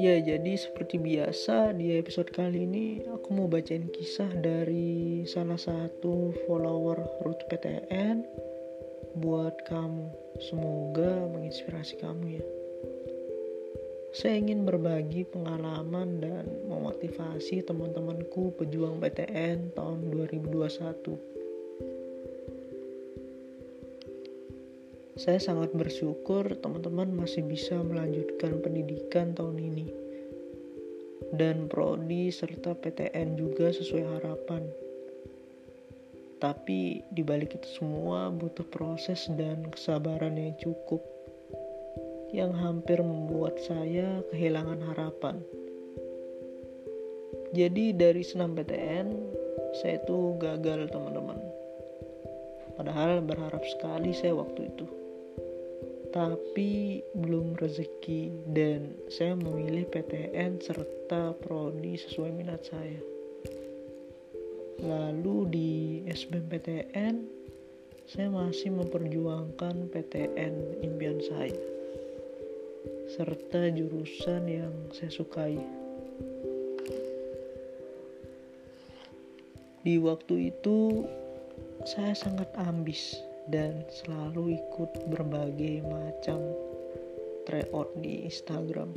Ya, jadi seperti biasa di episode kali ini aku mau bacain kisah dari salah satu follower Ruth PTN buat kamu. Semoga menginspirasi kamu ya. Saya ingin berbagi pengalaman dan memotivasi teman-temanku pejuang PTN tahun 2021. Saya sangat bersyukur teman-teman masih bisa melanjutkan pendidikan tahun ini. Dan prodi serta PTN juga sesuai harapan. Tapi di balik itu semua butuh proses dan kesabaran yang cukup yang hampir membuat saya kehilangan harapan. Jadi dari senam PTN saya itu gagal teman-teman. Padahal berharap sekali saya waktu itu tapi belum rezeki dan saya memilih PTN serta prodi sesuai minat saya. Lalu di SBMPTN saya masih memperjuangkan PTN impian saya serta jurusan yang saya sukai. Di waktu itu saya sangat ambis dan selalu ikut berbagai macam tryout di Instagram.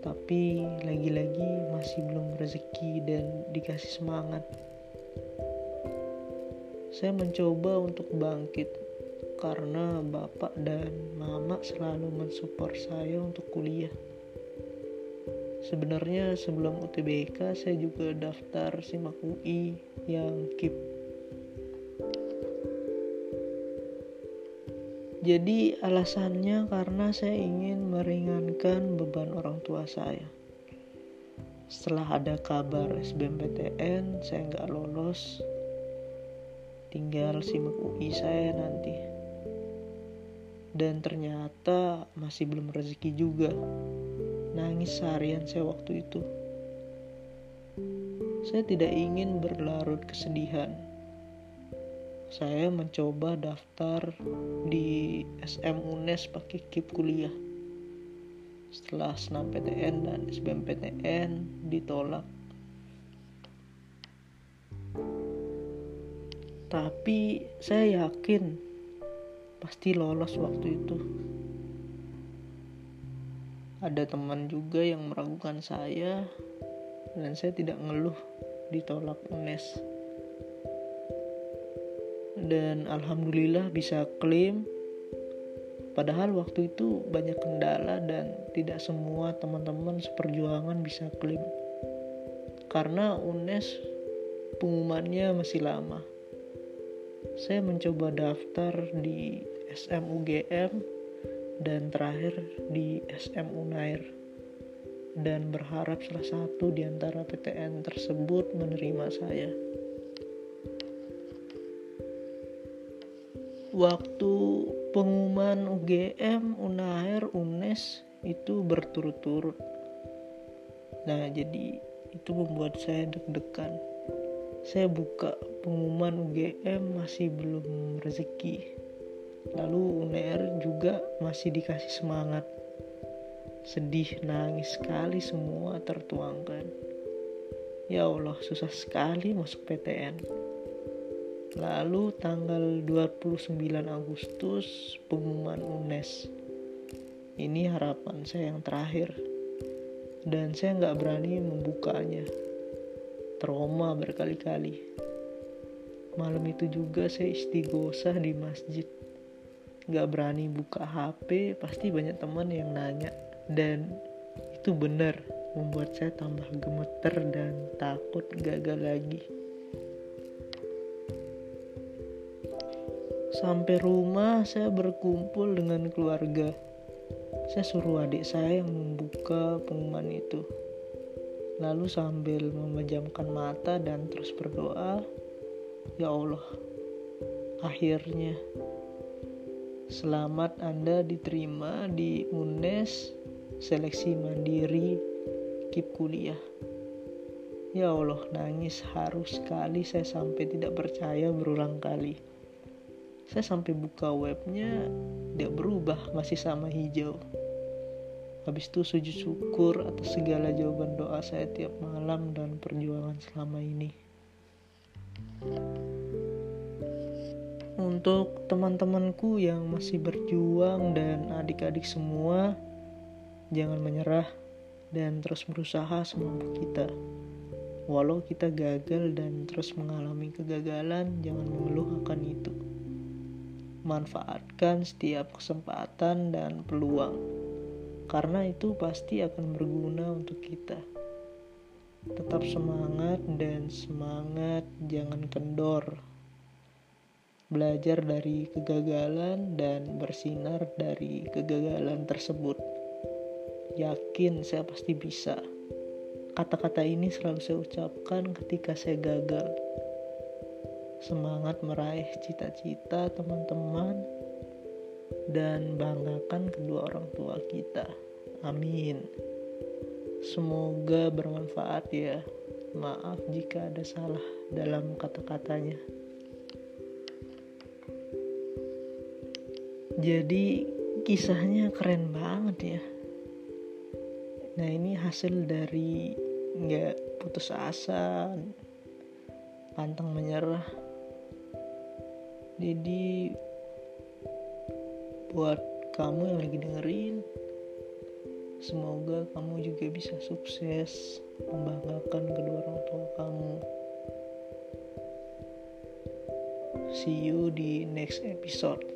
Tapi lagi-lagi masih belum rezeki dan dikasih semangat. Saya mencoba untuk bangkit karena bapak dan mama selalu mensupport saya untuk kuliah. Sebenarnya sebelum UTBK saya juga daftar SIMAK UI yang KIP Jadi alasannya karena saya ingin meringankan beban orang tua saya. Setelah ada kabar SBMPTN, saya nggak lolos. Tinggal simak UI saya nanti. Dan ternyata masih belum rezeki juga. Nangis seharian saya waktu itu. Saya tidak ingin berlarut kesedihan saya mencoba daftar di SM UNES pakai KIP kuliah. Setelah senam PTN dan SBMPTN ditolak. Tapi saya yakin pasti lolos waktu itu. Ada teman juga yang meragukan saya dan saya tidak ngeluh ditolak UNES dan alhamdulillah bisa klaim padahal waktu itu banyak kendala dan tidak semua teman-teman seperjuangan bisa klaim. Karena UNES pengumumannya masih lama. Saya mencoba daftar di SMUGM dan terakhir di SM Unair dan berharap salah satu di antara PTN tersebut menerima saya. Waktu pengumuman UGM, UNAIR, UNES itu berturut-turut. Nah, jadi itu membuat saya deg-degan. Saya buka pengumuman UGM masih belum rezeki. Lalu UNER juga masih dikasih semangat. Sedih, nangis sekali semua tertuangkan. Ya Allah, susah sekali masuk PTN. Lalu tanggal 29 Agustus pengumuman UNES. Ini harapan saya yang terakhir. Dan saya nggak berani membukanya. Trauma berkali-kali. Malam itu juga saya istighosah di masjid. Nggak berani buka HP, pasti banyak teman yang nanya. Dan itu benar membuat saya tambah gemeter dan takut gagal lagi. Sampai rumah saya berkumpul dengan keluarga. Saya suruh adik saya yang membuka pengumuman itu. Lalu sambil memejamkan mata dan terus berdoa, "Ya Allah, akhirnya selamat Anda diterima di UNES seleksi mandiri KIP kuliah." Ya Allah, nangis harus sekali saya sampai tidak percaya berulang kali saya sampai buka webnya tidak berubah masih sama hijau. Habis itu sujud syukur atas segala jawaban doa saya tiap malam dan perjuangan selama ini. Untuk teman-temanku yang masih berjuang dan adik-adik semua jangan menyerah dan terus berusaha semampu kita. Walau kita gagal dan terus mengalami kegagalan jangan mengeluh akan itu manfaatkan setiap kesempatan dan peluang karena itu pasti akan berguna untuk kita tetap semangat dan semangat jangan kendor belajar dari kegagalan dan bersinar dari kegagalan tersebut. Yakin saya pasti bisa. Kata-kata ini selalu saya ucapkan ketika saya gagal. Semangat meraih cita-cita teman-teman dan banggakan kedua orang tua kita. Amin. Semoga bermanfaat ya. Maaf jika ada salah dalam kata-katanya. jadi kisahnya keren banget ya nah ini hasil dari nggak putus asa pantang menyerah. Jadi buat kamu yang lagi dengerin semoga kamu juga bisa sukses membanggakan kedua orang tua kamu. See you di next episode